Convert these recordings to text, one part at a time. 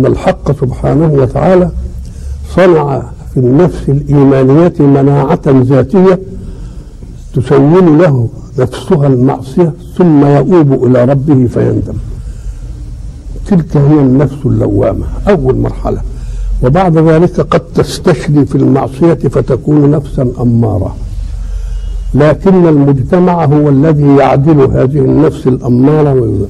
أن الحق سبحانه وتعالى صنع في النفس الايمانيه مناعة ذاتية تسول له نفسها المعصية ثم يؤوب إلى ربه فيندم. تلك هي النفس اللوامة أول مرحلة. وبعد ذلك قد تستشري في المعصية فتكون نفسا أمارة. لكن المجتمع هو الذي يعدل هذه النفس الأمارة ويذل.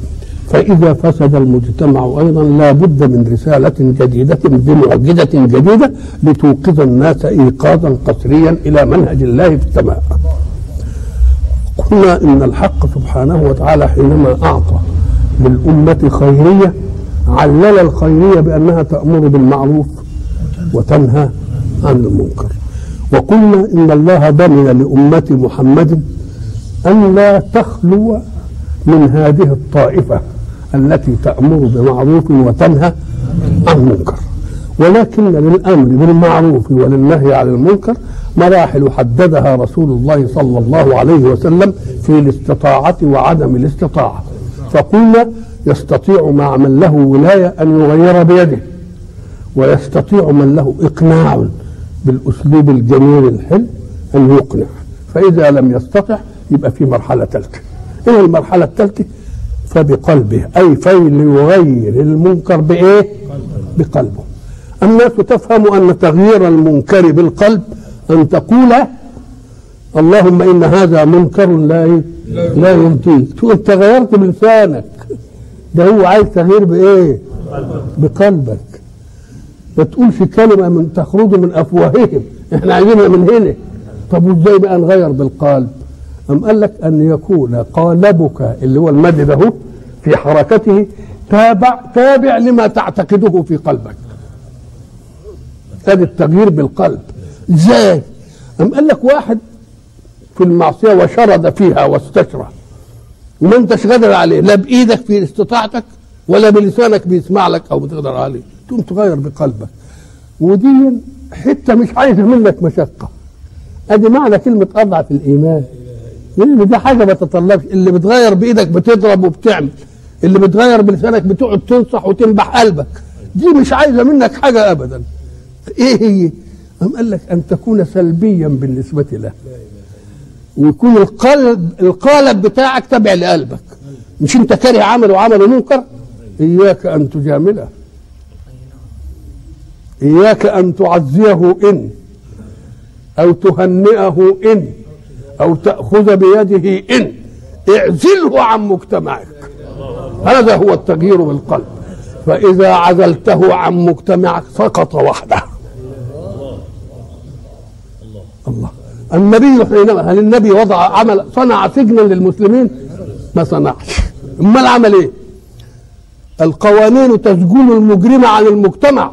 فإذا فسد المجتمع أيضا لا بد من رسالة جديدة بمعجزة جديدة لتوقظ الناس إيقاظا قسريا إلى منهج الله في السماء. قلنا إن الحق سبحانه وتعالى حينما أعطى للأمة خيرية علل الخيرية بأنها تأمر بالمعروف وتنهى عن المنكر. وقلنا إن الله ضمن لأمة محمد أن لا تخلو من هذه الطائفة. التي تأمر بمعروف وتنهى عن منكر ولكن للأمر بالمعروف وللنهي عن المنكر مراحل حددها رسول الله صلى الله عليه وسلم في الاستطاعة وعدم الاستطاعة. فقلنا يستطيع مع من له ولاية أن يغير بيده ويستطيع من له إقناع بالأسلوب الجميل الحلو أن يقنع. فإذا لم يستطع يبقى في مرحلة ثالثة إيه المرحلة الثالثه فبقلبه أي فليغير المنكر بإيه؟ بقلبه. الناس تفهم أن تغيير المنكر بالقلب أن تقول اللهم إن هذا منكر لا لا يرضيك تقول أنت غيرت بلسانك. ده هو عايز تغيير بإيه؟ بقلبك. ما تقولش كلمة من تخرج من أفواههم. إحنا عايزينها من هنا. طب وإزاي بقى نغير بالقلب؟ أم قال لك أن يكون قالبك اللي هو المد ده في حركته تابع تابع لما تعتقده في قلبك. هذا التغيير بالقلب. إزاي؟ أم قال لك واحد في المعصية وشرد فيها واستشرى. وما أنتش قادر عليه. لا بإيدك في استطاعتك ولا بلسانك بيسمع لك أو بتقدر عليه. تقوم تغير بقلبك. ودي حتة مش عايزة منك مشقة. أدي معنى كلمة أضعف الإيمان. لأن دي حاجة ما تتطلبش. اللي بتغير بإيدك بتضرب وبتعمل. اللي بتغير بلسانك بتقعد تنصح وتنبح قلبك. دي مش عايزة منك حاجة ابدا. إيه هي؟ أم قال لك أن تكون سلبيا بالنسبة له. ويكون القلب القالب بتاعك تابع لقلبك. مش أنت كاره عمل وعمل منكر؟ إياك أن تجامله. إياك أن تعزيه إن أو تهنئه إن. أو تأخذ بيده إن اعزله عن مجتمعك. هذا هو التغيير بالقلب. فإذا عزلته عن مجتمعك سقط وحده. الله. النبي حينما هل النبي وضع عمل صنع سجنا للمسلمين؟ ما صنعش. امال عمل إيه؟ القوانين تسجن المجرم عن المجتمع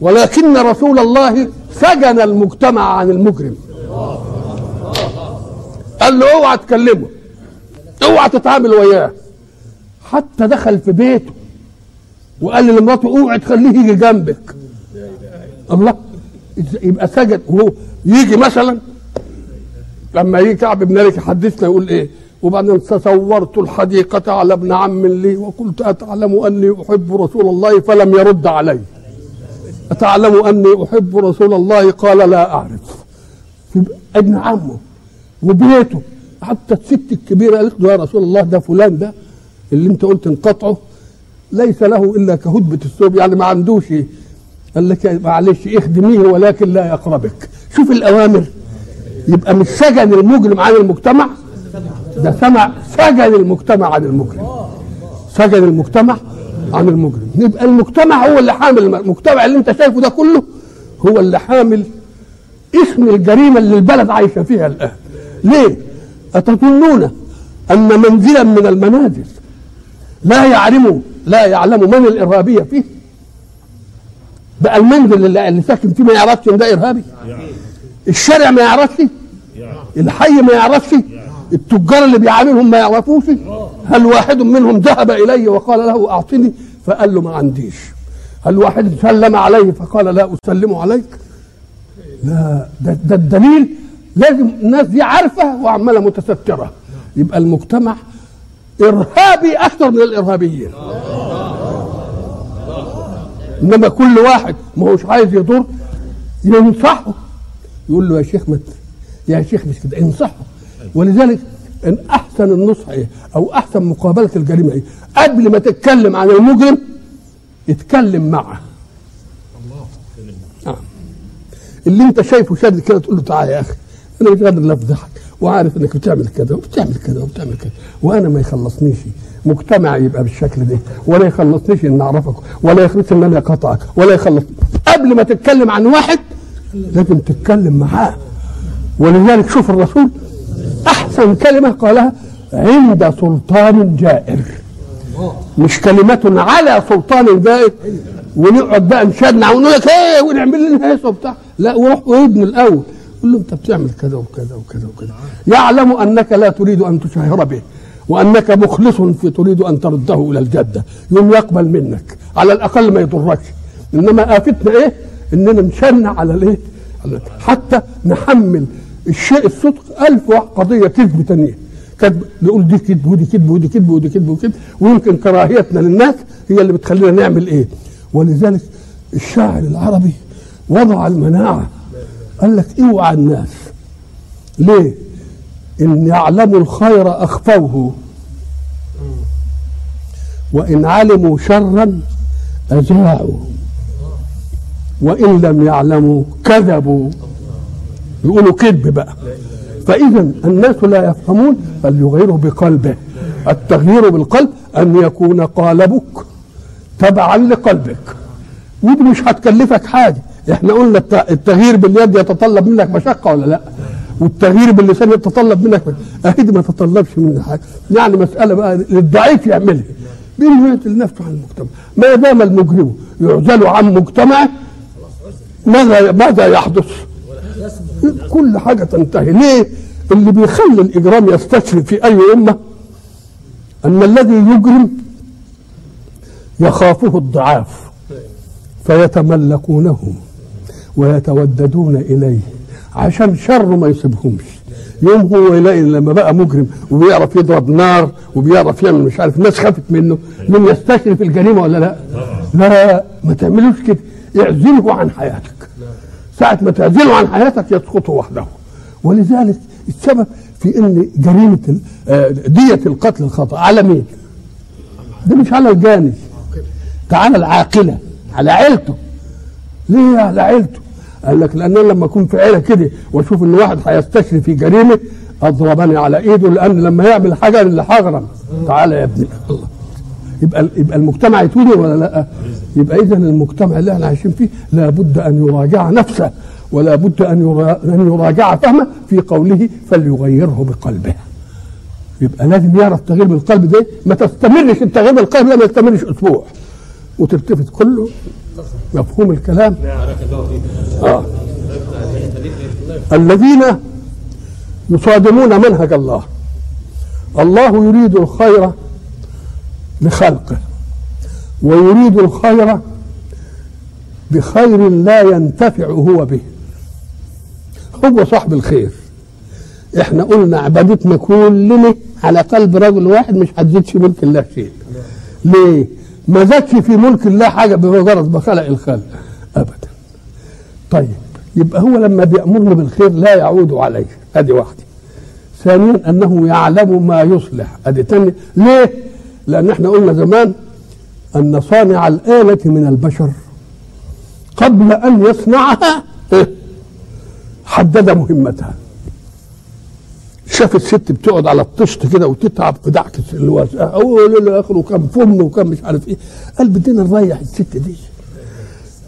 ولكن رسول الله سجن المجتمع عن المجرم. قال له اوعى تكلمه اوعى تتعامل وياه. حتى دخل في بيته وقال لمراته اوعى تخليه يجي جنبك. الله يبقى سجد وهو يجي مثلا لما يجي كعب بن مالك يحدثنا يقول إيه وبعدين تصورت الحديقة على ابن عم لي وقلت أتعلم أني أحب رسول الله فلم يرد علي. أتعلم أني أحب رسول الله؟ قال لا أعرف. ابن عمه. وبيته حتى الست الكبيرة قالت له يا رسول الله ده فلان ده اللي انت قلت انقطعه ليس له إلا كهدبة الثوب. يعني ما عندوش إيه؟ قال لك معلش اخدميه ولكن لا يقربك. شوف الأوامر. يبقى مش سجن المجرم عن المجتمع؟ ده سمع سجن المجتمع عن المجرم. سجن المجتمع عن المجرم. يبقى المجتمع هو اللي حامل المجتمع اللي انت شايفه ده كله هو اللي حامل اسم الجريمة اللي البلد عايشة فيها الآن. ليه؟ أتظنون أن منزلا من المنازل لا يعلم لا يعلم من الإرهابية فيه؟ بقى المنزل اللي, اللي ساكن فيه ما يعرفش إن ده إرهابي؟ الشارع ما يعرفش؟ الحي ما يعرفش؟ التجار اللي بيعاملهم ما يعرفوش؟ هل واحد منهم ذهب إلي وقال له أعطني؟ فقال له ما عنديش. هل واحد سلم عليه فقال لا أسلم عليك؟ لا. ده, ده الدليل لازم الناس دي عارفة وعمالة متسترة. يبقى المجتمع إرهابي أكثر من الإرهابيين. إنما كل واحد ما هوش عايز يضر ينصحه. يقول له يا شيخ مت يا شيخ مش كده انصحه. ولذلك إن أحسن النصح إيه؟ أو أحسن مقابلة الجريمة إيه؟ قبل ما تتكلم عن المجرم اتكلم معه. آه. اللي أنت شايفه شاد كده تقول له تعالى يا أخي. أنا مش قادر افضحك وعارف إنك بتعمل كذا وبتعمل كذا وبتعمل كذا وأنا ما يخلصنيش. مجتمع يبقى بالشكل ده ولا يخلصنيش إن أعرفك ولا يخلصني إن أنا اقاطعك ولا يخلص. قبل ما تتكلم عن واحد لازم تتكلم معاه. ولذلك شوف الرسول أحسن كلمة قالها عند سلطان جائر. مش كلمة على سلطان جائر ونقعد بقى نشنع ونقول لك إيه ونعمل لنا هيصه وبتاع لا وروح وابن الأول. قول له انت بتعمل كذا وكذا وكذا وكذا. يعلم انك لا تريد ان تشهر به وانك مخلص في تريد ان ترده إلى الجدة. يوم يقبل منك على الأقل ما يضركش إنما افتنا إيه؟ إننا نشنع على الإيه؟ حتى نحمل الشيء الصدق. ألف قضية كذب تانية. كذب نقول دي كذب ودي كذب ودي كذب ودي كذب وكذب ويمكن كراهيتنا للناس هي اللي بتخلينا نعمل إيه؟ ولذلك الشاعر العربي وضع المناعة قال لك اوعى الناس. ليه؟ إن يعلموا الخير أخفوه. وإن علموا شرا اذاعوا وإن لم يعلموا كذبوا. يقولوا كذب بقى. فاذا الناس لا يفهمون فليغيروا بقلبه. التغيير بالقلب أن يكون قالبك تبعا لقلبك. ودي مش هتكلفك حاجة. إحنا قلنا التغيير باليد يتطلب منك مشقة ولا لا؟ والتغيير باللسان يتطلب منك اهي ما تطلبش مني حاجة. يعني مسألة بقى للضعيف يعملها. بينه نفسه عن المجتمع؟ ما دام المجرم يعزل عن مجتمعه ماذا ماذا يحدث؟ كل حاجة تنتهي. ليه؟ اللي بيخلي الإجرام يستشري في أي أمة أن الذي يجرم يخافه الضعاف فيتملكونه. ويتوددون إليه. عشان شره ما يسيبهمش يوم هو يلاقي لما بقى مجرم وبيعرف يضرب نار وبيعرف يعمل مش عارف الناس خافت منه من يستشري في الجريمة ولا لا؟ لا ما تعملوش كده. اعزله عن حياتك. ساعة ما تعزله عن حياتك يسقط وحده. ولذلك السبب في إن جريمة دية القتل الخطأ. على مين؟ ده مش على الجاني. ده على العاقلة على عيلته. ليه على عيلته؟ قال لك لأن لما أكون في عيلة كده وأشوف إن واحد هيستشري في جريمة اضربني على إيده لأن لما يعمل حاجة اللي هغرم تعالى يا ابني الله يبقى يبقى المجتمع يتولي ولا لأ؟ يبقى اذا المجتمع اللي إحنا عايشين فيه لابد أن يراجع نفسه ولا بد ان أن يراجع فهمه في قوله فليغيره بقلبه. يبقى لازم يعرف تغيير بالقلب ده ما تستمرش التغيير بالقلب ده ما يستمرش أسبوع وتلتفت كله مفهوم الكلام؟ آه. الذين يصادمون منهج الله. الله يريد الخير لخلقه ويريد الخير بخير لا ينتفع هو به. هو صاحب الخير. إحنا قلنا عبادتنا كلنا على قلب رجل واحد مش هتزيد في ملك الله شيء. ليه؟ ما زادش في ملك الله حاجة بمجرد ما خلق الخلق ابدا. طيب يبقى هو لما بيامرني بالخير لا يعود عليه. أدي واحدة. ثانيا أنه يعلم ما يصلح. أدي تاني ليه؟ لأن إحنا قلنا زمان أن صانع الآلة من البشر قبل أن يصنعها حدد مهمتها. شاف الست بتقعد على الطشت كده وتتعب في دعك الواسع اول اخره وكم فم وكم مش عارف إيه. قال بدنا نريح الست دي.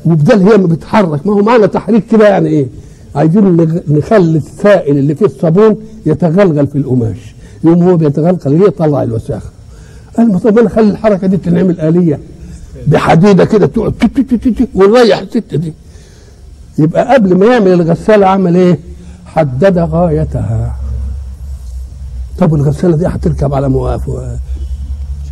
وبدل هي ما بتحرك ما هو معنا تحريك كده يعني إيه؟ عايزين نخلي السائل اللي فيه الصابون يتغلغل في القماش. يوم هو بيتغلغل ليه طلع الوساخة. قال ما طب أنا خلي الحركة دي تنعمل آلية بحديدة كده تقعد ونريح الست دي. يبقى قبل ما يعمل الغسالة عمل إيه؟ حدد غايتها. طب الغساله دي هتركب على مواقف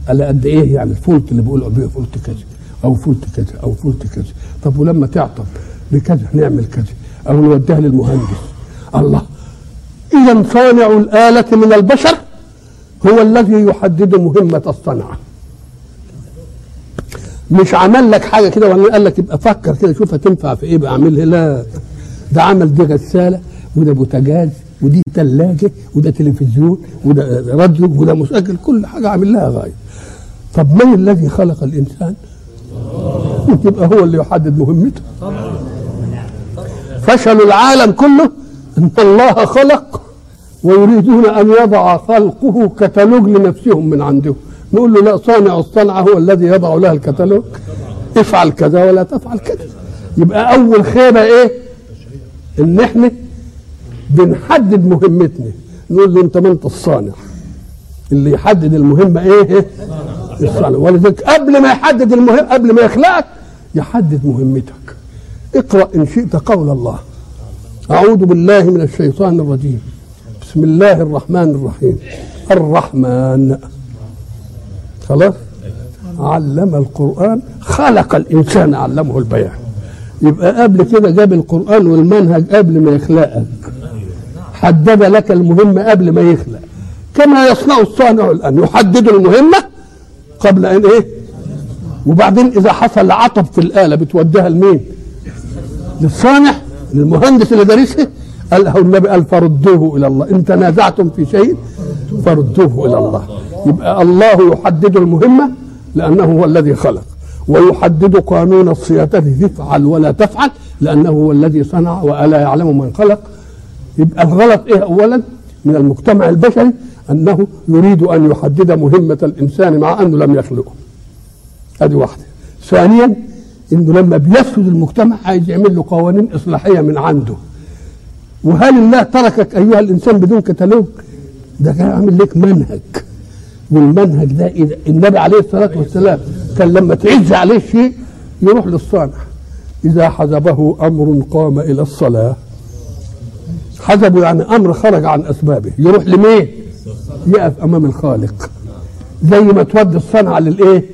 على قد إيه يعني الفولت اللي بيقولوا بيه فولت كذا أو فولت كذا أو فولت كذا. طب ولما تعطل بكذا نعمل كذا. أو نوديها للمهندس. الله. إذا صانع الآلة من البشر هو الذي يحدد مهمة الصنعة. مش عمل لك حاجة كده ولا قال لك يبقى فكر كده شوف هتنفع في إيه بقى. اعملها لا. ده عمل دي غسالة وده بوتاجاز ودي ثلاجه وده تلفزيون وده راديو وده مسجل كل حاجة عامل لها غاية. طب من الذي خلق الإنسان؟ يبقى هو اللي يحدد مهمته. فشل العالم كله أن الله خلق ويريدون أن يضع خلقه كتالوج لنفسهم من عندهم نقول له لا صانع الصنعة هو الذي يضع لها الكتالوج. افعل كذا ولا تفعل كذا. يبقى أول خيبة إيه؟ إن إحنا بنحدد مهمتنا. نقول له انت ما انت الصانع. اللي يحدد المهمة إيه؟ الصانع. ولذلك قبل ما يحدد المهم قبل ما يخلقك يحدد مهمتك. اقرأ إن شئت قول الله. أعوذ بالله من الشيطان الرجيم. بسم الله الرحمن الرحيم. الرحمن. خلاص؟ علم القرآن. خلق الإنسان علمه البيان. يبقى قبل كده جاب القرآن والمنهج قبل ما يخلقك. حدد لك المهمة قبل ما يخلق. كما يصنع الصانع الآن. يحدد المهمة قبل أن إيه؟ وبعدين إذا حصل عطب في الآلة بتوديها لمين؟ للصانع؟ للمهندس اللي دارسها قال له النبي قال فردوه إلى الله. إن تنازعتم في شيء فردوه إلى الله. يبقى الله يحدد المهمه لأنه هو الذي خلق. ويحدد قانون الصيانة. تفعل ولا تفعل لأنه هو الذي صنع وألا يعلم من خلق. يبقى الغلط إيه اولا؟ من المجتمع البشري أنه يريد أن يحدد مهمة الإنسان مع أنه لم يخلقه. ادي واحدة. ثانيا إنه لما بيفسد المجتمع عايز يعمل له قوانين إصلاحية من عنده. وهل الله تركك أيها الإنسان بدون كتالوج؟ ده كان عامل لك منهج. والمنهج ده إذا النبي عليه الصلاة والسلام كان لما تعز عليه شيء يروح للصانع إذا حزبه أمر قام إلى الصلاة. حزبه يعني أمر خرج عن أسبابه. يروح لمين؟ يقف أمام الخالق. زي ما تودي الصنعة للإيه؟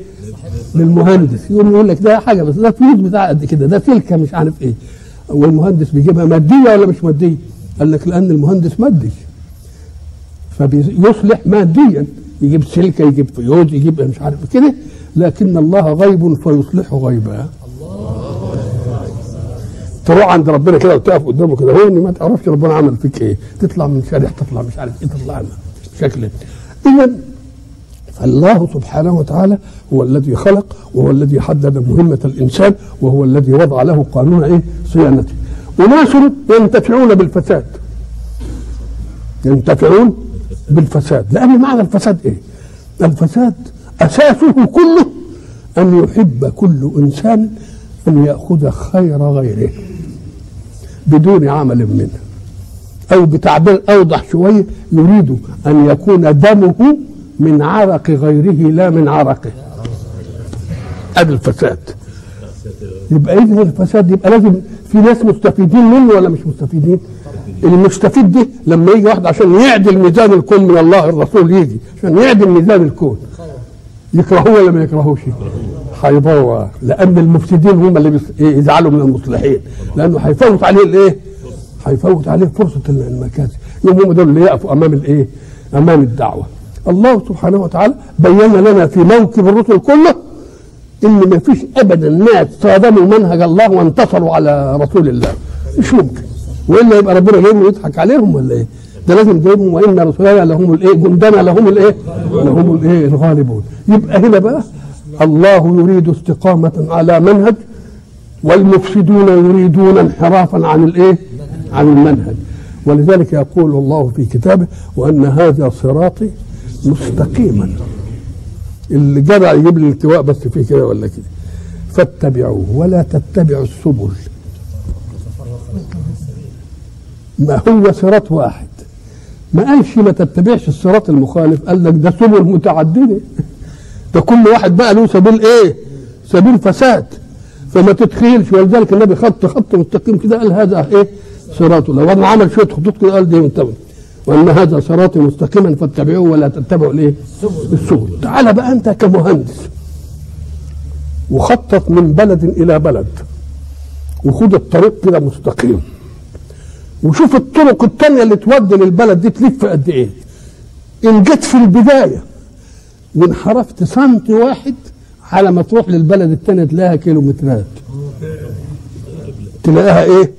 للمهندس. يقول يقول لك ده حاجة بس ده فلوس بتاع قد كده. ده سلكه مش عارف إيه. والمهندس بيجيبها مادية ولا مش مادية؟ قال لك لأن المهندس مادي. فبيصلح ماديا. يجيب سلكة يجيب فيوز يجيب مش عارف كده. لكن الله غيب فيصلح غيبا. تروح عند ربنا كده وتقف قدامه كده. هو ما تعرفش ربنا عمل فيك إيه. تطلع من شارع تطلع مش عارف إيه تطلع شكل اذا فالله سبحانه وتعالى هو الذي خلق وهو الذي حدد مهمة الإنسان وهو الذي وضع له قانون إيه؟ صيانته. أناس ينتفعون بالفساد. ينتفعون بالفساد. لأن معنى الفساد إيه؟ الفساد أساسه كله أن يحب كل إنسان أن يأخذ خير غيره. بدون عمل منه. أو بتعبير أوضح شوية يريد أن يكون دمه من عرق غيره لا من عرقه. ادي الفساد. يبقى اذا الفساد يبقى لازم في ناس مستفيدين منه ولا مش مستفيدين؟ المستفيد ده لما يجي واحد عشان يعدل ميزان الكون من الله الرسول يجي عشان يعدل ميزان الكون. يكرهوه ولا ما يكرهوش؟ هيبوظ لأن المفسدين هم اللي يزعلوا من المصلحين لأنه هيفوت عليه الإيه هيفوت عليه فرصة المكاسب يوم هم دول اللي يقفوا أمام الإيه أمام الدعوة الله سبحانه وتعالى بين لنا في موكب الرسل كله إن ما فيش ابدا ناس صادموا منهج الله وانتصروا على رسول الله مش ممكن وإلا يبقى ربنا جايبهم يضحك عليهم ولا إيه؟ ده لازم جايبهم وإن رسلنا لهم الإيه؟ جندنا لهم الإيه؟ لهم الإيه؟ الغالبون يبقى هنا بقى الله يريد استقامة على منهج والمفسدون يريدون انحرافا عن الإيه؟ عن المنهج. ولذلك يقول الله في كتابه وأن هذا صراطي مستقيما. اللي جدع يجيب لي الالتواء بس فيه كده ولا كده. فاتبعوه ولا تتبعوا السبل. ما هو صراط واحد؟ ما قالش ما تتبعش الصراط المخالف. قال لك ده سبل متعددة. ده كل واحد بقى له سبيل إيه؟ سبيل فساد. فما تتخيلش ولذلك النبي خط خط مستقيم كده قال هذا إيه؟ صراط الله وما عمل شوية خطوط كده قال دي منتبه وأن هذا صراطي مستقيما فاتبعوه ولا تتبعوا الإيه؟ السبل. تعال بقى أنت كمهندس. وخطط من بلد إلى بلد. وخد الطريق كده مستقيم. وشوف الطرق التانية اللي تودي للبلد دي تلف قد إيه. إن جت في البداية وانحرفت سنتي واحد على ما تروح للبلد التانية تلاقيها كيلومترات. تلاقيها إيه؟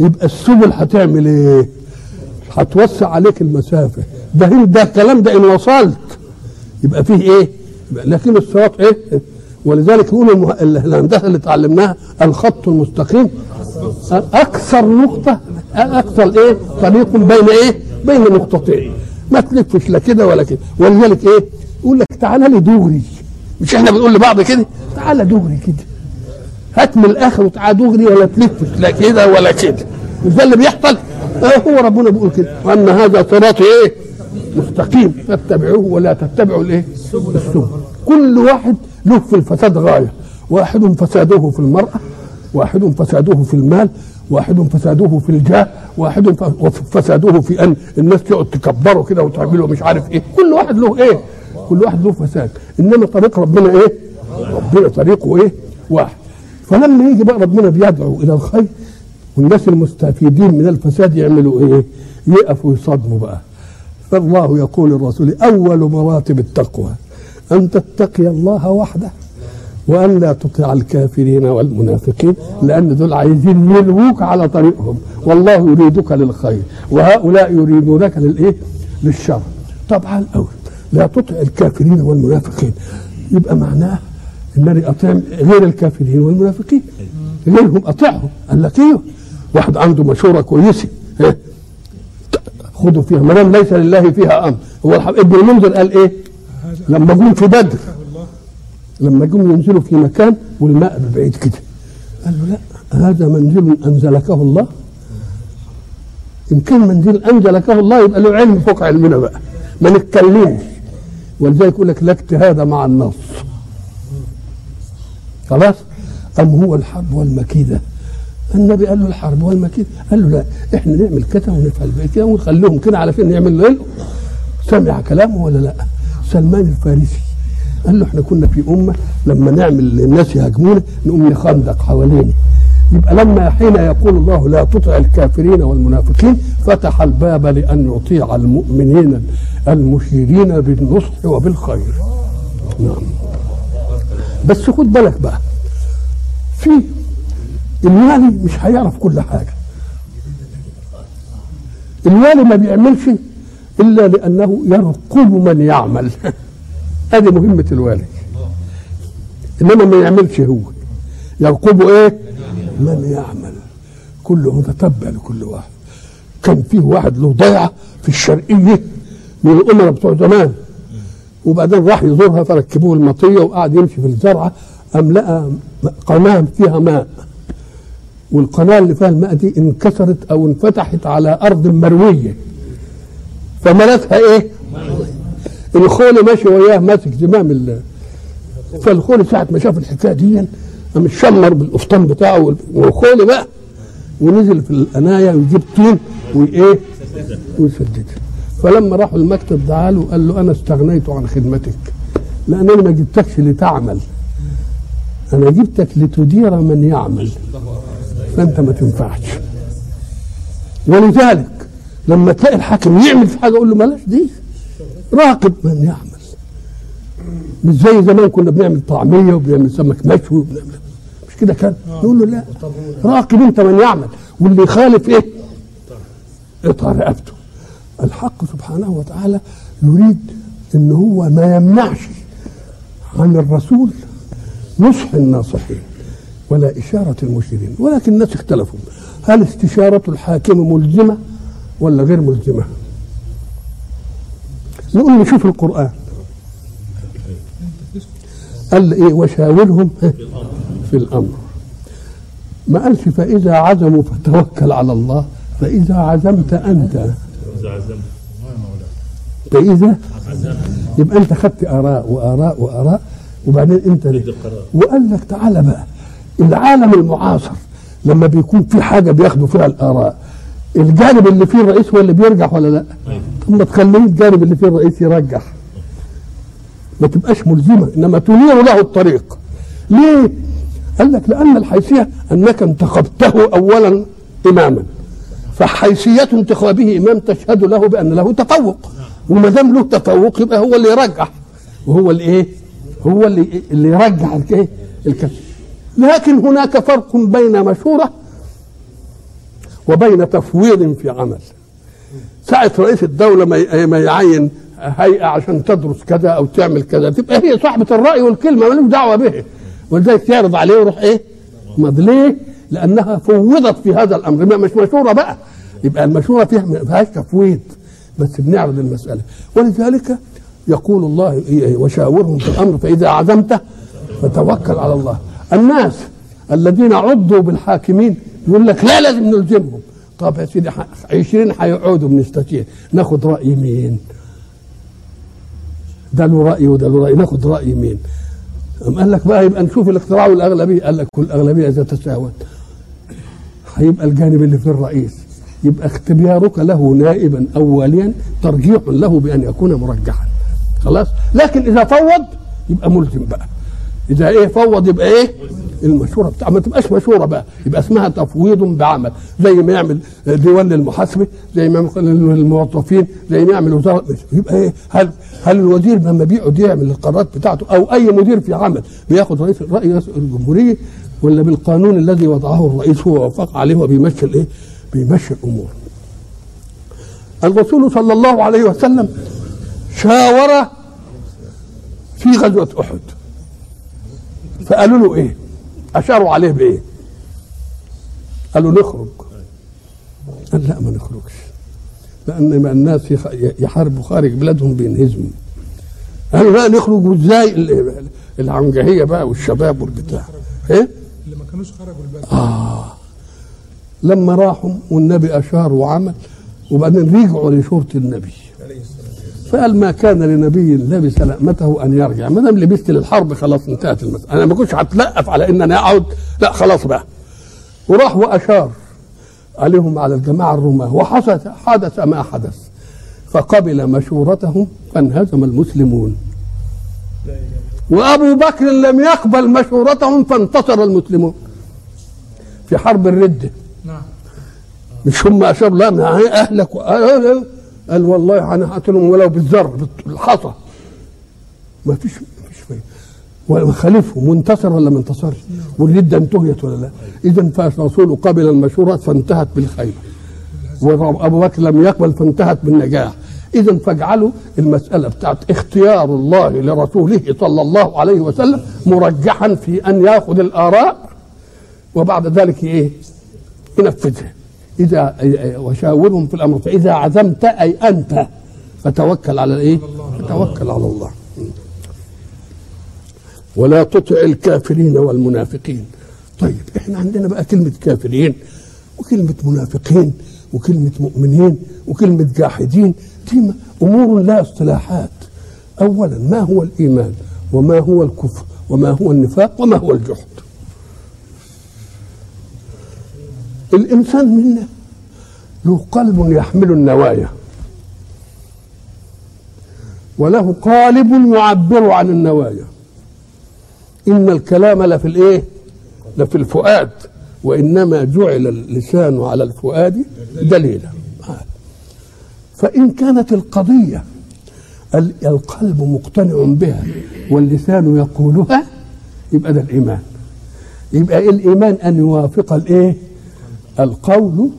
يبقى السبل هتعمل إيه؟ هتوسع عليك المسافة. ده ده الكلام ده إن وصلت. يبقى فيه إيه؟ يبقى لكن الصراط إيه؟ ولذلك يقولوا. الهندسة اللي اتعلمناها الخط المستقيم. أكثر نقطة أكثر إيه؟ طريق بين إيه؟ بين نقطتين. ما تلفش لا كده ولا كده. ولذلك إيه؟ تعالى لي دغري. مش إحنا بنقول لبعض كده؟ تعالى دغري كده. هات من الآخر وتعالى دغري ولا تلفش لا كده ولا كده. مش ده اللي بيحصل؟ آه هو ربنا بيقول كده. وأن هذا صراطي إيه؟ مستقيم. فاتبعوه ولا تتبعوا الإيه؟ السبل. كل واحد له في الفساد غاية. واحد فساده في المرأة واحد فساده في المال واحد فساده في الجاه واحد فساده في أن الناس تقعد تكبره كده وتعمله مش عارف إيه. كل واحد له إيه؟ كل واحد له فساد. إنما طريق ربنا إيه؟ ربنا طريقه إيه؟ واحد. فلما يجي بقى ربنا بيدعو إلى الخير والناس المستفيدين من الفساد يعملوا إيه؟ يقفوا يصدموا بقى. فالله يقول للرسول أول مراتب التقوى أن تتقي الله وحده وأن لا تطيع الكافرين والمنافقين لأن دول عايزين يلووك على طريقهم. والله يريدك للخير وهؤلاء يريدونك للإيه؟ للشر. طبعا الأول لا تطع الكافرين والمنافقين. يبقى معناه انني اطيع غير الكافرين والمنافقين. غيرهم اطيعهم إيه؟ واحد عنده مشورة كويسة. خذوا فيها. ما دام ليس لله فيها أمر. هو ابن المنذر قال إيه؟ لما جم في بدر. لما جم ينزلوا في مكان والماء بعيد كده. قال له لا هذا منزل أنزلكه الله. إن كان منزل أنزلكه الله يبقى له علم فوق علمنا بقى. ما نتكلمش. ولذلك يقول لك لا اجتهاد مع النص. خلاص؟ أم هو الحرب والمكيدة؟ النبي قال له الحرب والمكيدة. قال له لا إحنا نعمل كده ونفعل كده ونخليهم كده على فين نعمل له سمع كلامه ولا لا؟ سلمان الفارسي قال له إحنا كنا في أمة لما نعمل الناس يهاجمونا نقوم نخندق حوالينا. يبقى لما حين يقول الله لا تطع الكافرين والمنافقين فتح الباب لأن يطيع المؤمنين المشيرين بالنصح وبالخير. نعم. بس خد بالك بقى. في الوالي مش هيعرف كل حاجة. الوالي ما بيعملش إلا لأنه يرقب من يعمل. هذه مهمة الوالي. إنما ما يعملش هو. يرقب إيه؟ من يعمل؟ كله متتبع لكل واحد. كان فيه واحد له ضيعة في الشرقية من الأمراء بتوع زمان. وبعدين راح يزورها فركبوه المطية وقعد يمشي في الزرعة. قام لقى قناة فيها ماء. والقناة اللي فيها الماء دي انكسرت أو انفتحت على أرض مروية. فملتها إيه؟ الخول ماشي وياه ماسك زمام ال فالخول ساعة ما شاف الحكاية دي قام الشمر بالقفطان بتاعه والخول بقى ونزل في القناية ويجيب طين وإيه؟ ويسددها. فلما راحوا المكتب دعا له قال له أنا استغنيت عن خدمتك لأن أنا ما جبتكش لتعمل. أنا جبتك لتدير من يعمل. فأنت ما تنفعش. ولذلك لما تلاقي الحاكم يعمل في حاجة أقول له بلاش دي. راقب من يعمل. مش زي زمان كنا بنعمل طعمية وبنعمل سمك مشوي وبنعمل كده كان. نقول له لا راقب انت من يعمل. واللي يخالف إيه؟ اقطع رقبته. الحق سبحانه وتعالى يريد إن هو ما يمنعش عن الرسول نصح الناصحين ولا إشارة المشيرين ولكن الناس اختلفوا. هل استشارة الحاكم ملزمة ولا غير ملزمة؟ نقول نشوف القرآن. قال إيه؟ وشاورهم. في الأمر. ما قالش فإذا عزموا فتوكل على الله فإذا عزمت أنت. فإذا يبقى أنت خدت آراء وآراء وآراء وبعدين ليه؟ وقال لك تعالى بقى. العالم المعاصر لما بيكون في حاجة بياخدوا فيها الآراء الجانب اللي فيه الرئيس هو اللي بيرجح ولا لأ؟ طب ما تخليه الجانب اللي فيه الرئيس يرجح. ما تبقاش ملزمة إنما تنير له الطريق. ليه؟ قال لك لأن الحيثية أنك انتخبته اولا اماما. فحيثية انتخابه إمام تشهد له بأن له تفوق. وما دام له تفوق يبقى هو اللي يرجح وهو اللي إيه؟ هو اللي اللي يرجح الايه؟ الكلام لكن هناك فرق بين مشوره وبين تفويض في عمل. ساعة رئيس الدولة ما يعين هيئة عشان تدرس كذا أو تعمل كذا تبقى هي صاحبة الرأي والكلمة مالوش دعوة به. ولذلك تعرض عليه ويروح إيه؟ ما ليه؟ لأنها فوضت في هذا الأمر ما مش مشورة بقى يبقى المشورة فيها ما فيهاش تفويض بس بنعرض المسألة ولذلك يقول الله وشاورهم في الأمر فإذا عزمت فتوكل على الله الناس الذين عضوا بالحاكمين يقول لك لا لازم نلزمهم طب يا سيدي 20 هيقعدوا بنستشير ناخد رأي مين؟ ده له رأي وده له رأي ناخد رأي مين؟ قال لك بقى يبقى نشوف الاقتراع والأغلبية؟ قال لك إذا تساوت. هيبقى الجانب اللي في الرئيس. يبقى اختيارك له نائبا اوليا ترجيح له بأن يكون مرجحا. خلاص؟ لكن إذا فوض يبقى ملزم بقى. إذا إيه فوض يبقى إيه؟ المشورة بتاع ما تبقاش مشورة بقى. يبقى اسمها تفويض بعمل. زي ما يعمل ديوان للمحاسبة زي ما يعمل للموظفين زي ما يعمل وزاره يبقى إيه؟ هل هل الوزير لما بيقعد يعمل القرارات بتاعته أو أي مدير في عمل بياخد رئيس الراي الجمهورية ولا بالقانون الذي وضعه الرئيس هو وافق عليه وبيمشي الإيه؟ بيمشي الأمور. الرسول صلى الله عليه وسلم شاور في غزوة أحد. فقالوا له إيه؟ أشاروا عليه بإيه؟ قالوا نخرج. قال لا ما نخرجش. لأن ما الناس يحاربوا خارج بلادهم بينهزموا قالوا لا نخرج. وإزاي؟ العنجهية بقى والشباب والبتاع. إيه؟ اللي ما كانوش خرجوا البلد. آه. لما راحوا والنبي اشار وعمل وبعدين رجعوا لشورة النبي. فقال ما كان لنبي لبس لأمته أن يرجع. ما دام لبست للحرب خلاص انتهت المسألة. أنا ما كنتش هتلقف على ان أنا أقعد. لا خلاص بقى. وراح وأشار عليهم على الجماعة الرماه وحدث حدث ما حدث. فقبل مشورتهم فانهزم المسلمون. وأبو بكر لم يقبل مشورتهم فانتصر المسلمون. في حرب الرده نعم. مش هم اشاروا لا وقال قال والله أنا هقتلهم ولو بالذر بالحصى. ما فيش ما فيش فايدة. وخالفهم وانتصر ولا ما انتصرش؟ والرده انتهيت ولا لا. إذا فالرسول قبل المشوره فانتهت بالخير. وأبو بكر لم يقبل فانتهت بالنجاح. إذا فاجعلوا المسألة بتاعت اختيار الله لرسوله صلى الله عليه وسلم مرجحا في أن يأخذ الآراء وبعد ذلك إيه؟ ينفذها. إذا وشاورهم في الأمر. فإذا عزمت أي أنت فتوكل على الإيه؟ فتوكل على الله. ولا تطع الكافرين والمنافقين. طيب إحنا عندنا بقى كلمة كافرين وكلمة منافقين وكلمة مؤمنين وكلمة جاحدين. دي أمور لها اصطلاحات. اولا ما هو الإيمان؟ وما هو الكفر؟ وما هو النفاق؟ وما هو الجحد الإنسان منا. له قلب يحمل النوايا. وله قالب يعبر عن النوايا. إن الكلام لفي الإيه؟ لفي الفؤاد. وإنما جعل اللسان على الفؤاد دليلا. فإن كانت القضية القلب مقتنع بها واللسان يقولها يبقى ده الإيمان. يبقى إيه الإيمان؟ أن يوافق الإيه؟ القول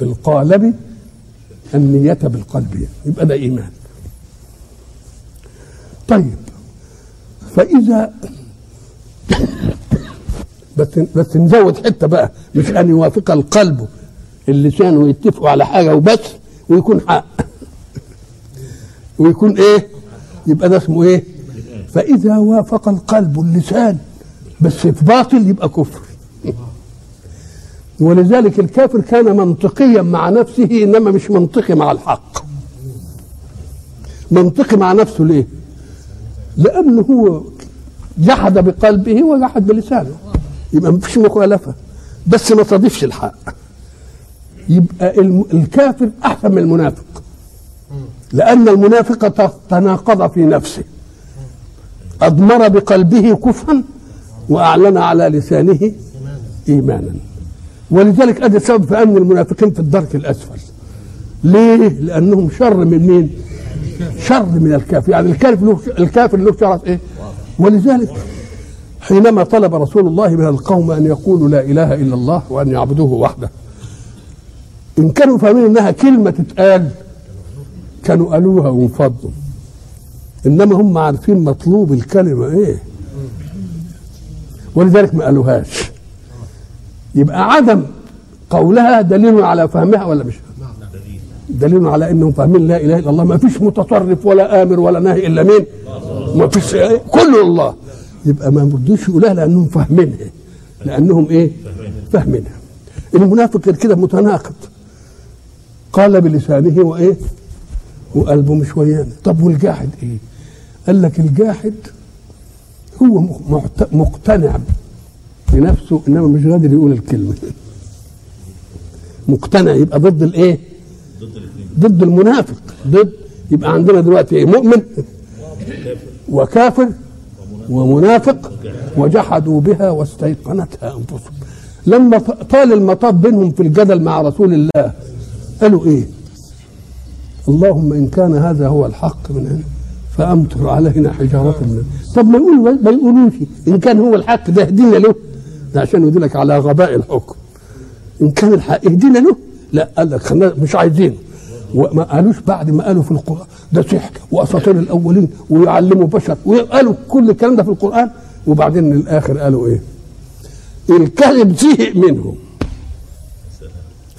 بالقالب النية بالقلب يبقى ده إيمان. طيب فإذا بس بس نزود حتة بقى مش أن يوافق القلب اللسان ويتفقوا على حاجة وبس ويكون حق. ويكون إيه؟ يبقى ده اسمه إيه؟ فإذا وافق القلب اللسان بس في باطل يبقى كفر. ولذلك الكافر كان منطقيا مع نفسه إنما مش منطقي مع الحق. منطقي مع نفسه ليه؟ لأنه هو جحد بقلبه وجحد بلسانه. يبقى ما فيش مخالفة. بس ما تضيفش الحق. يبقى الكافر أحسن من المنافق. لأن المنافق تناقض في نفسه. اضمر بقلبه كفرا وأعلن على لسانه ايمانا. ولذلك ادي السبب في ان المنافقين في الدرك الأسفل ليه؟ لأنهم شر من مين؟ شر من الكافر يعني الكافر له الكافر له شرف إيه؟ ولذلك حينما طلب رسول الله من القوم أن يقولوا لا إله إلا الله وأن يعبدوه وحده إن كانوا فاهمين إنها كلمة تتقال كانوا قالوها وانفضوا إنما هم عارفين مطلوب الكلمة إيه ولذلك ما قالوهاش يبقى عدم قولها دليل على فهمها ولا مش دليل. على انهم فاهمين لا اله الا الله. ما فيش متصرف ولا آمر ولا نهي إلا مين؟ ما فيش كله الله. يبقى ما يردوش يقولها لأنهم فاهمينها. لأنهم إيه؟ فاهمينها. المنافق غير كده متناقض. قال بلسانه وإيه؟ وقلبه مش ويانا. طب والجاحد إيه؟ قال لك الجاحد هو مقت- مقتنع بنفسه إنما مش قادر يقول الكلمة. مقتنع يبقى ضد الإيه؟ ضد المنافق. ضد يبقى عندنا دلوقتي إيه؟ مؤمن. وكافر ومنافق وجحدوا بها واستيقنتها أنفسهم. لما طال المطاب بينهم في الجدل مع رسول الله قالوا إيه؟ اللهم إن كان هذا هو الحق من عندك فأمطر علينا حجارة من طب ما يقولوا ما يقولوش إن كان هو الحق ده اهدينا له. عشان يدلك على غباء الحكم. إن كان الحق اهدينا له. لا قال لك خلنا مش عايزينه وما قالوش بعد ما قالوا في القرآن. ده سحر. وأساطير الأولين. ويعلموا بشر. وقالوا كل الكلام ده في القرآن. وبعدين الآخر قالوا إيه؟ الكذب زهق منهم.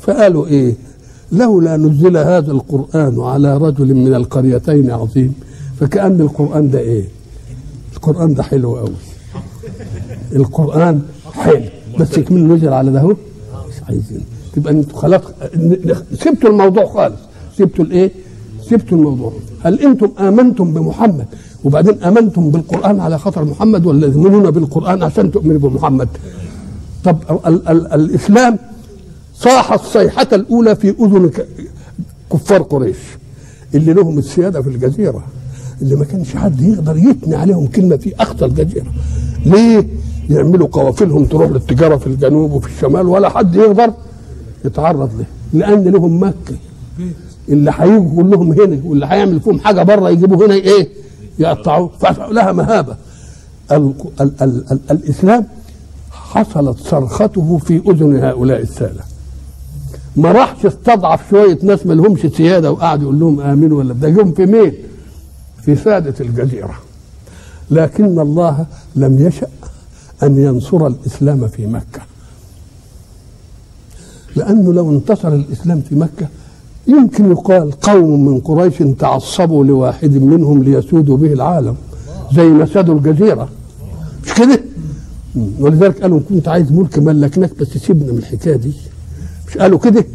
فقالوا إيه؟ لولا نزل هذا القرآن على رجل من القريتين عظيم. فكأن القرآن ده إيه؟ القرآن ده حلو قوي القرآن حلو بس يكمل نزل على ده مش عايزين تبقى أنتوا خلاص سبتوا الموضوع خالص. سبتوا الإيه؟ سبتوا الموضوع. هل أنتم آمنتم بمحمد؟ وبعدين آمنتم بالقرآن على خاطر محمد ولا تؤمنون بالقرآن عشان تؤمنوا بمحمد؟ طب ال- ال- الإسلام صاح الصيحة الأولى في أذن كفار قريش اللي لهم السيادة في الجزيرة اللي ما كانش حد يقدر يثني عليهم كلمة في اقصى الجزيره ليه؟ يعملوا قوافلهم تروح للتجارة في الجنوب وفي الشمال ولا حد يقدر يتعرض له لأن لهم مكه اللي هيجوا كلهم هنا واللي هيعمل فيهم حاجة بره يجيبوا هنا إيه؟ يقطعوه فلها مهابة. ال ال ال ال الإسلام حصلت صرخته في أذن هؤلاء السادة. ما راحش استضعف شوية ناس ما لهمش سيادة وقعد يقول لهم امنوا ولا ده جم في مين؟ في سادة الجزيرة. لكن الله لم يشأ أن ينصر الإسلام في مكة. لأنه لو انتصر الإسلام في مكة يمكن يقال قوم من قريش تعصبوا لواحد منهم ليسودوا به العالم زي ما سادوا الجزيرة. مش كده؟ ولذلك قالوا كنت عايز ملك ملكناك بس سيبنا من الحكاية دي. مش قالوا كده؟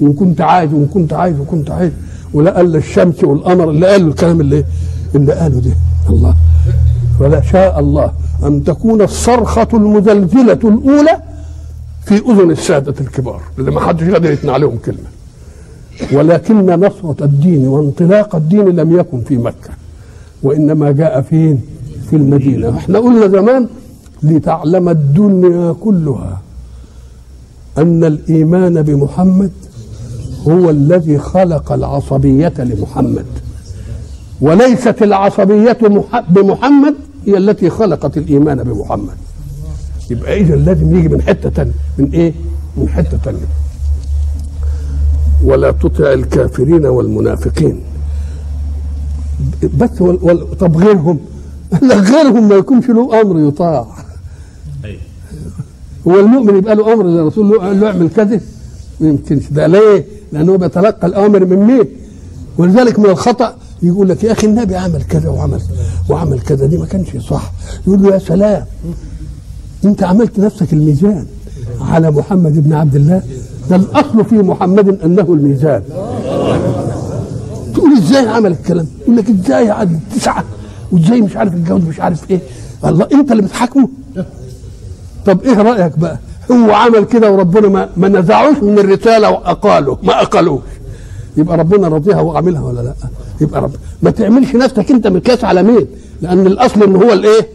وإن كنت عايز وإن كنت عايز وكنت عايز. ولا قال الشمس والقمر اللي قالوا الكلام اللي اللي قالوا ده. الله. فلا شاء الله. أن تكون الصرخة المزلزلة الأولى في أذن السادة الكبار. اللي ما حدش يقدر يثني عليهم كلمة. ولكن نصرة الدين وانطلاق الدين لم يكن في مكة وإنما جاء فين؟ في المدينة. إحنا قلنا زمان لتعلم الدنيا كلها أن الإيمان بمحمد هو الذي خلق العصبية لمحمد وليست العصبية مح- بمحمد هي التي خلقت الإيمان بمحمد. يبقى إذا لازم يجي من حتة تانية. من إيه؟ من حتة تانية. ولا تطع الكافرين والمنافقين. بس وال... وال... طب غيرهم. لا غيرهم ما يكونش له أمر يطاع. هو المؤمن يبقى له أمر الرسول له قال له اعمل كذا ما يمكنش. ده ليه؟ لأنه بيتلقى الاوامر من مين؟ ولذلك من الخطأ يقول لك يا أخي النبي عمل كذا وعمل وعمل كذا. دي ما كانش صح. يقول له يا سلام أنت عملت نفسك الميزان على محمد بن عبد الله. ده الأصل في محمد أنه الميزان. تقول إزاي عمل الكلام؟ يقول لك إزاي عدد تسعة؟ وإزاي مش عارف الجوز مش عارف إيه؟ الله أنت اللي بتحاكمه. طب إيه رأيك بقى؟ هو عمل كده وربنا ما, ما نزعوش من الرسالة وأقاله. ما أقالوش. يبقى ربنا راضيها وعاملها ولا لأ؟ يبقى رب. ما تعملش نفسك انت مقياس على مين لأن الأصل إن هو الإيه؟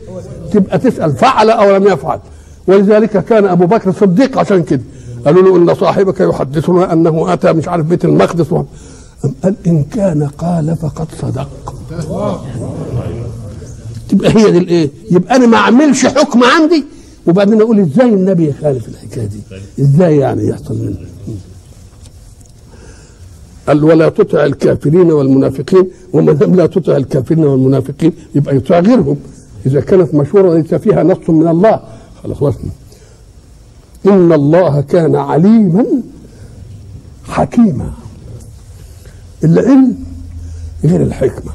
تبقى تسأل فعل أو لم يفعل. ولذلك كان أبو بكر صديق عشان كده. قالوا له إن صاحبك يحدثنا أنه أتى مش عارف بيت المقدس قال إن كان قال فقد صدق. تبقى هي دي الإيه؟ يبقى أنا ما أعملش حكم عندي. وبعدين أقول إزاي النبي يخالف الحكاية دي؟ إزاي يعني يحصل منه قال ولا تطع الكافرين والمنافقين وما دام لا تطع الكافرين والمنافقين؟ يبقى يطع غيرهم. إذا كانت مشوره ليس فيها نص من الله. خلاص إن الله كان عليما حكيما. العلم غير الحكمة.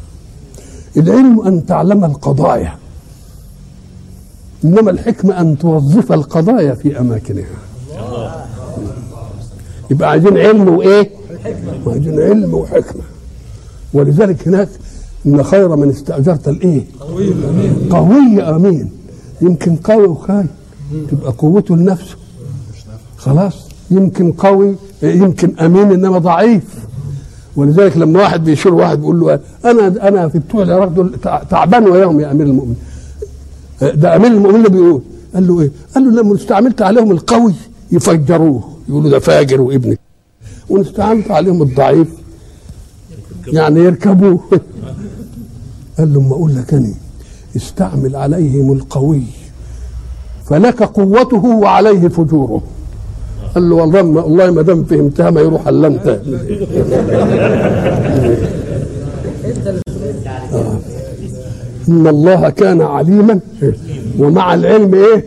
العلم أن تعلم القضايا. إنما الحكمة أن توظف القضايا في أماكنها. يبقى عايزين علم وإيه؟ عايزين علم وحكمة. ولذلك هناك إن خير من استأجرت الإيه؟ قوي آمين. يمكن قوي وخاين تبقى قوته لنفسه. خلاص. يمكن قوي يمكن آمين إنما ضعيف. ولذلك لما واحد بيشير واحد بيقول له أنا أنا في بتوع العراق دول تعبان وياهم يا أمير المؤمنين. ده أمير المؤمنين اللي بيقول. قال له إيه؟ قال له لما استعملت عليهم القوي يفجروه. يقولوا ده فاجر وابنك. واستعملت عليهم الضعيف. يعني يركبوه. قال له ما أقول لك أنا استعمل عليهم القوي فلك قوته وعليه فجوره. قال له والله ما والله ما دام فهمتها ما يروح إلا أنت. آه. إن الله كان عليما ومع العلم إيه؟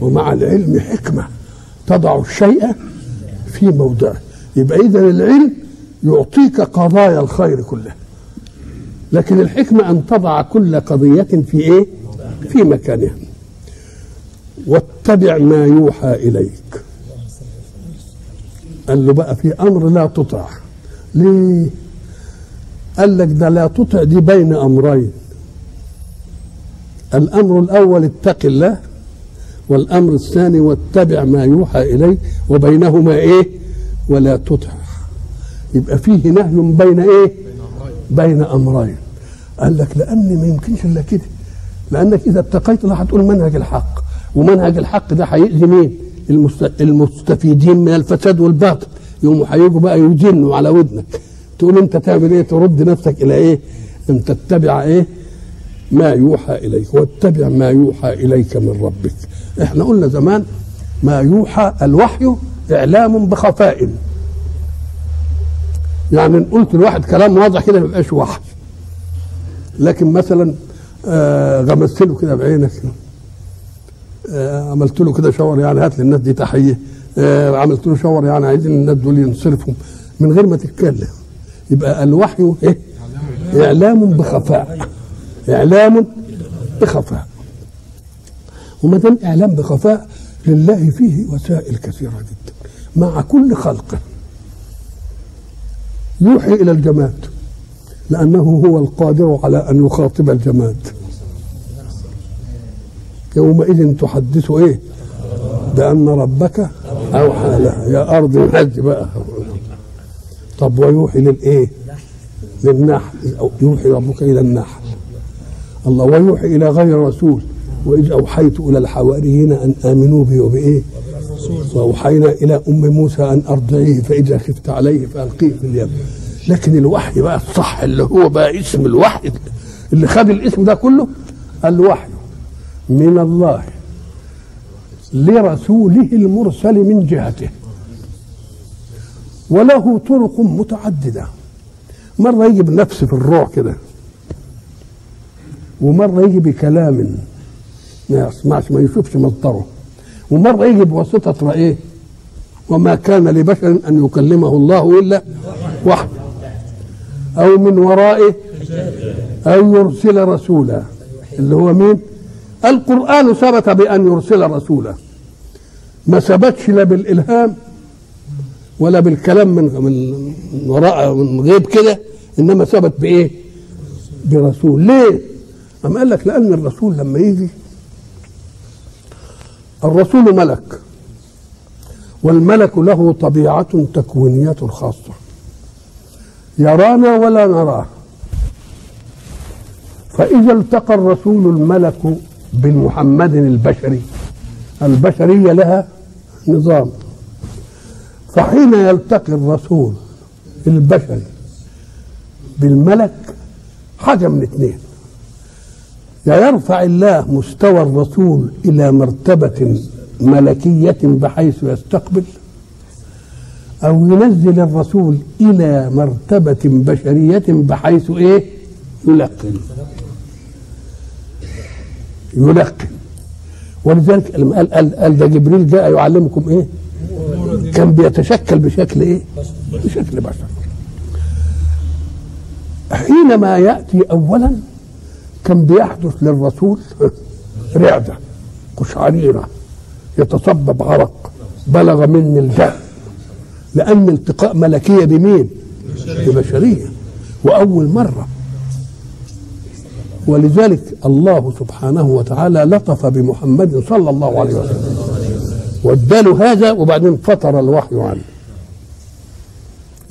ومع العلم حكمة تضع الشيء في موضعه. يبقى إذا العلم يعطيك قضايا الخير كلها لكن الحكمة أن تضع كل قضية في إيه؟ في مكانها. واتبع ما يوحى إليك. قال له بقى في أمر لا تطع. ليه؟ قال لك ده لا تطع دي بين أمرين. الأمر الأول اتق الله والأمر الثاني واتبع ما يوحى اليه وبينهما إيه؟ ولا تطع. يبقى فيه نهي بين إيه؟ بين أمرين. قال لك لأن ما يمكنش إلا كده. لأنك إذا اتقيت الله هتقول منهج الحق. ومنهج الحق ده هيأذي مين؟ المستفيدين من الفساد والباطل. يوم هيجوا بقى يجنوا على ودنك. تقول أنت تعمل إيه؟ ترد نفسك إلى إيه؟ أن تتبع إيه؟ ما يوحى إليك. واتبع ما يوحى إليك من ربك. إحنا قلنا زمان ما يوحى الوحي إعلام بخفاء. يعني إن قلت لواحد كلام واضح كده ما يبقاش وحي لكن مثلا آه غمست له كده بعينك. آه عملت له كده شاور يعني هات للناس دي تحية. آه عملت له شاور يعني عايزين الناس دول ينصرفوا. من غير ما تتكلم. يبقى الوحي إيه؟ إعلام بخفاء. إعلام بخفاء. وما دام إعلام بخفاء لله فيه وسائل كثيرة جدا. مع كل خلقه يوحي إلى الجماد لأنه هو القادر على أن يخاطب الجماد. يومئذ تحدث إيه؟ بأن ربك أوحى لها يا أرض انهج بقى. طب ويوحي للايه للنحل. يوحي ربك إلى النحل. الله ويوحي إلى غير رسول. وإذ أوحيت إلى الحواريين أن آمنوا بي وبإيه؟ وأوحينا إلى أم موسى أن ارضعيه فإذا خفت عليه فألقيه في اليم. لكن الوحي بقى الصح اللي هو بقى اسم الوحي. اللي خد الاسم ده كله الوحي من الله لرسوله المرسل من جهته. وله طرق متعددة. مرة يجي بنفس في الروح كده. ومرة يجي بكلام. ما يسمعش ما يشوفش مصدره. ومرة يجي بواسطة رأيه وما كان لبشر أن يكلمه الله إلا وحده. أو من ورائه أو يرسل رسولا. اللي هو مين؟ القرآن ثبت بأن يرسل رسولا. ما ثبتش لا بالإلهام ولا بالكلام من من وراء من غيب كده إنما ثبت بإيه؟ برسول. ليه؟ أم قال لك لأن الرسول لما يجي الرسول ملك. والملك له طبيعة تكوينية خاصة. يرانا ولا نراه. فإذا التقى الرسول الملك بالمحمد البشري. البشرية لها نظام. فحين يلتقي الرسول البشري بالملك حاجة من اثنين. يا يرفع الله مستوى الرسول إلى مرتبة ملكية بحيث يستقبل أو ينزل الرسول إلى مرتبة بشرية بحيث إيه يلقن يلقن ولذلك قال, قال ده جبريل جاء يعلمكم إيه؟ كان بيتشكل بشكل إيه؟ بشكل بشر. حينما يأتي اولا كان بيحدث للرسول رعدة قشعريرة يتصبب عرق بلغ مني الجهل لأن التقاء ملكية بمين؟ ببشرية. وأول مرة. ولذلك الله سبحانه وتعالى لطف بمحمد صلى الله عليه وسلم. واداله هذا وبعدين فطر الوحي عنه.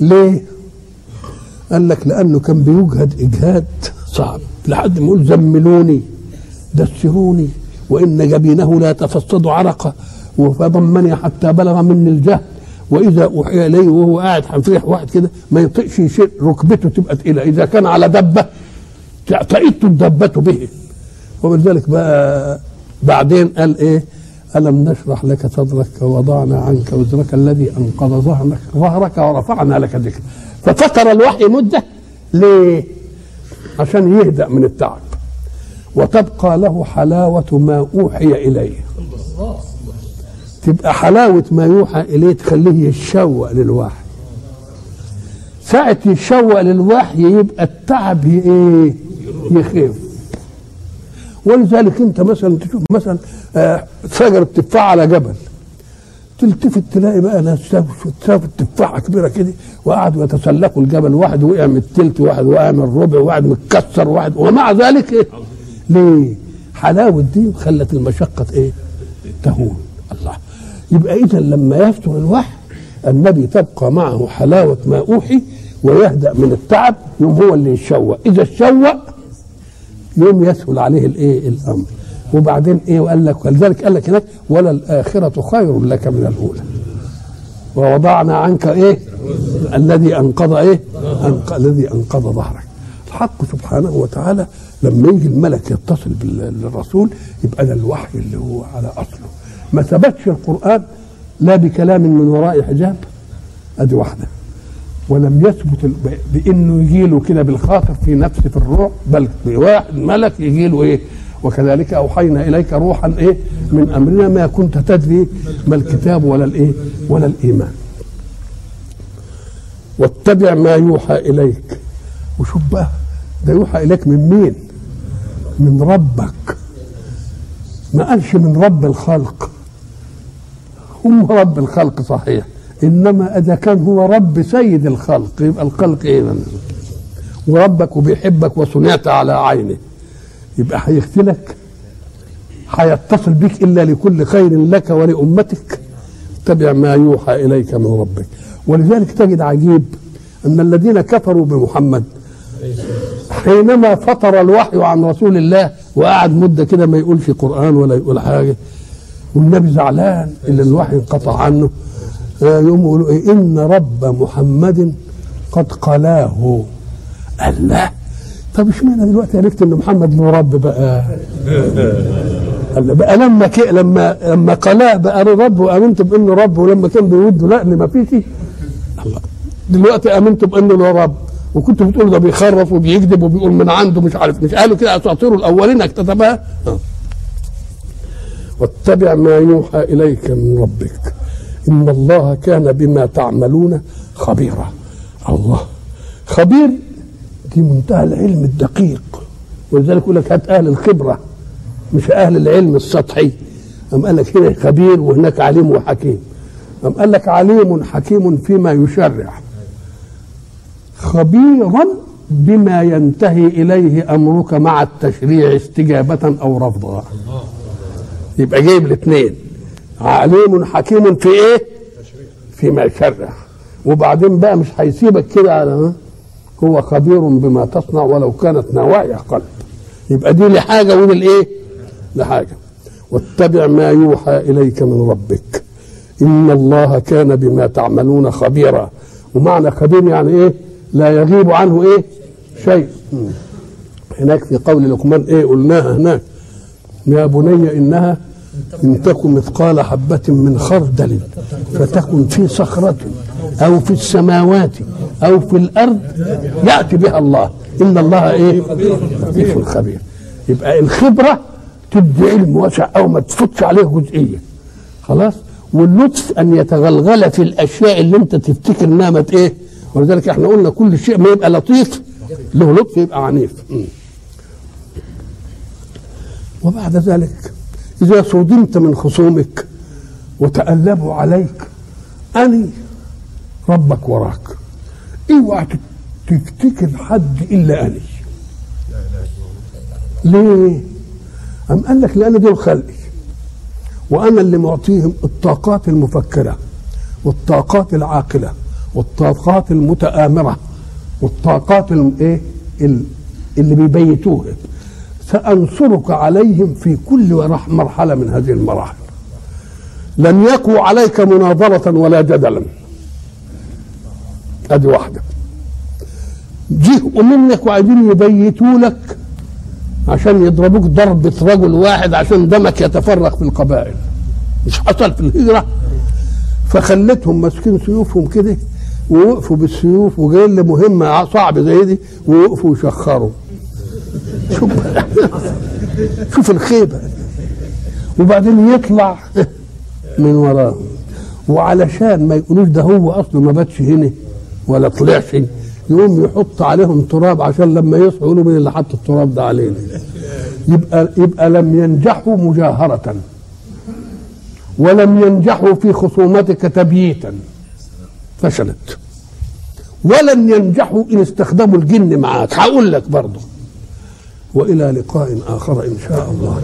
ليه؟ قال لك لأنه كان بيجهد إجهاد صعب. لحد ما يقول زملوني دسروني وإن جبينه لا يتفصد عرقه فضمني حتى بلغ مني الجهل وإذا أوحي إليه وهو قاعد هنفرح واحد كده ما يطيقش يشيل ركبته تبقى تقيلة. إذا كان على دبة تعطيت الدبة به. وبذلك بقى بعدين قال إيه؟ ألم نشرح لك صدرك ووضعنا عنك وزرك الذي أنقض ظهرك ظهرك ورفعنا لك ذكرك. ففتر الوحي مدة ليه؟ عشان يهدأ من التعب. وتبقى له حلاوة ما أوحي إليه. تبقى حلاوة ما يوحى إليه تخليه يتشوق للوحي. ساعة يتشوق للوحي يبقى التعب إيه؟ يخف. ولذلك أنت مثلا تشوف مثلا آه شجره تفاح على جبل. تلتفت تلاقي بقى ناس شافوا تفاحة كبيرة كده وقعدوا يتسلقوا الجبل. واحد وقع من التلت واحد وقع من الربع واحد متكسر واحد ومع ذلك إيه؟ ليه؟ حلاوة دي خلت المشقة إيه؟ تهون. الله. يبقى إذا لما يفتر الوحي النبي تبقى معه حلاوة ما أوحي ويهدأ من التعب يوم هو اللي يتشوق إذا اتشوق يوم يسهل عليه الإيه؟ الأمر. وبعدين إيه وقال لك ولذلك قال لك هناك ولا الاخره خير لك من الاولى. ووضعنا عنك إيه؟ الذي أنقض إيه؟ أنق... الذي أنقض ظهرك. الحق سبحانه وتعالى لما يجي الملك يتصل بالرسول يبقى ده الوحي اللي هو على أصله. ما ثبتش القرآن لا بكلام من وراء حجاب. أدي واحدة. ولم يثبت بإنه يجي له كده بالخاطر في نفسه في الروح بل بواحد ملك يجي له إيه؟ وكذلك أوحينا إليك روحا إيه من أمرنا ما كنت تدري ما الكتاب ولا الإيه ولا الإيمان. واتبع ما يوحى إليك. وشوف بقى ده يوحى إليك من مين؟ من ربك. ما قالش من رب الخلق. هم رب الخلق صحيح. إنما إذا كان هو رب سيد الخلق يبقى الخلق إيه؟ وربك وبيحبك وصنعت على عينه. يبقى هيختلك هيتصل بك إلا لكل خير لك ولأمتك. اتبع ما يوحى إليك من ربك. ولذلك تجد عجيب أن الذين كفروا بمحمد حينما فطر الوحي عن رسول الله وقعد مدة كده ما يقولش قرآن ولا يقول حاجة والنبي زعلان إن الوحي انقطع عنه. يوم يقولوا إيه؟ إن رب محمد قد قلاه. الله طب اشمعنى دلوقتي عرفت ان محمد له رب بقى؟ بقى لما كي لما لما قلاه بقى له رب وآمنت بأنه رب ولما كان بيوده لا ما فيش الله. دلوقتي آمنت بأنه له رب. وكنت بتقول ده بيخرف وبيكذب وبيقول من عنده مش عارف. مش قالوا كده أساطير الأولين اكتتبها؟ واتبع ما يوحى إليك من ربك. إن الله كان بما تعملون خبيرا. الله. خبير دي منتهى العلم الدقيق ولذلك يقول لك هات أهل الخبرة مش أهل العلم السطحي. أم قال لك هنا خبير وهناك عليم وحكيم. أم قال لك عليم حكيم فيما يشرع خبيرا بما ينتهي إليه أمرك مع التشريع استجابة أو رفضا. يبقى جايب الاثنين. عليم حكيم في إيه؟ فيما يشرع وبعدين بقى مش هيسيبك كده على؟ هو خبير بما تصنع ولو كانت نوايا قلب يبقى دي لحاجة ودي لإيه؟ لحاجة. واتبع ما يوحى إليك من ربك. إن الله كان بما تعملون خبيرا. ومعنى خبير يعني إيه؟ لا يغيب عنه إيه؟ شيء. هناك في قول لقمان إيه؟ قلناها هناك. يا بني إنها إن تكن مثقال حبة من خردل فتكن في صخرة أو في السماوات أو في الأرض يأتي بها الله. إن الله إيه؟ لطيف خبير. يبقى الخبرة تدي علم واسع أو ما تفوتش عليه جزئية. خلاص؟ واللطف أن يتغلغل في الأشياء اللي أنت تفتكر إنها ما إيه؟ ولذلك إحنا قلنا كل شيء ما يبقى لطيف له لطف يبقى عنيف. وبعد ذلك إذا صدمت من خصومك وتألبوا عليك أني ربك وراك. اوعى تفتكر حد إلا أني. ليه؟ أم قال لك لأن دول خلقي. وأنا اللي معطيهم الطاقات المفكرة والطاقات العاقلة والطاقات المتآمرة والطاقات الايه اللي بيبيتوها. سأنصرك عليهم في كل مرحلة من هذه المراحل. لن يقوى عليك مناظرة ولا جدلا. ادي واحدة. جه منك وعايزين يبيتوا لك عشان يضربوك ضربة رجل واحد عشان دمك يتفرق في القبائل. مش حصل في الهجرة. فخلتهم ماسكين سيوفهم كده ووقفوا بالسيوف وجايين لمهمة صعبة زي دي ووقفوا يشخروا شوف. شوف الخيبة. وبعدين يطلع من وراه وعلشان ما يقولوش ده هو أصله ما باتش هنا ولا طلعش يقوم يحط عليهم تراب عشان لما يصحوا يقولوا مين اللي حط التراب ده علينا. يبقى يبقى لم ينجحوا مجاهرة. ولم ينجحوا في خصومتك تبييتا. فشلت. ولن ينجحوا إن استخدموا الجن معاك. هقول لك برضه. وإلى لقاء آخر إن شاء الله.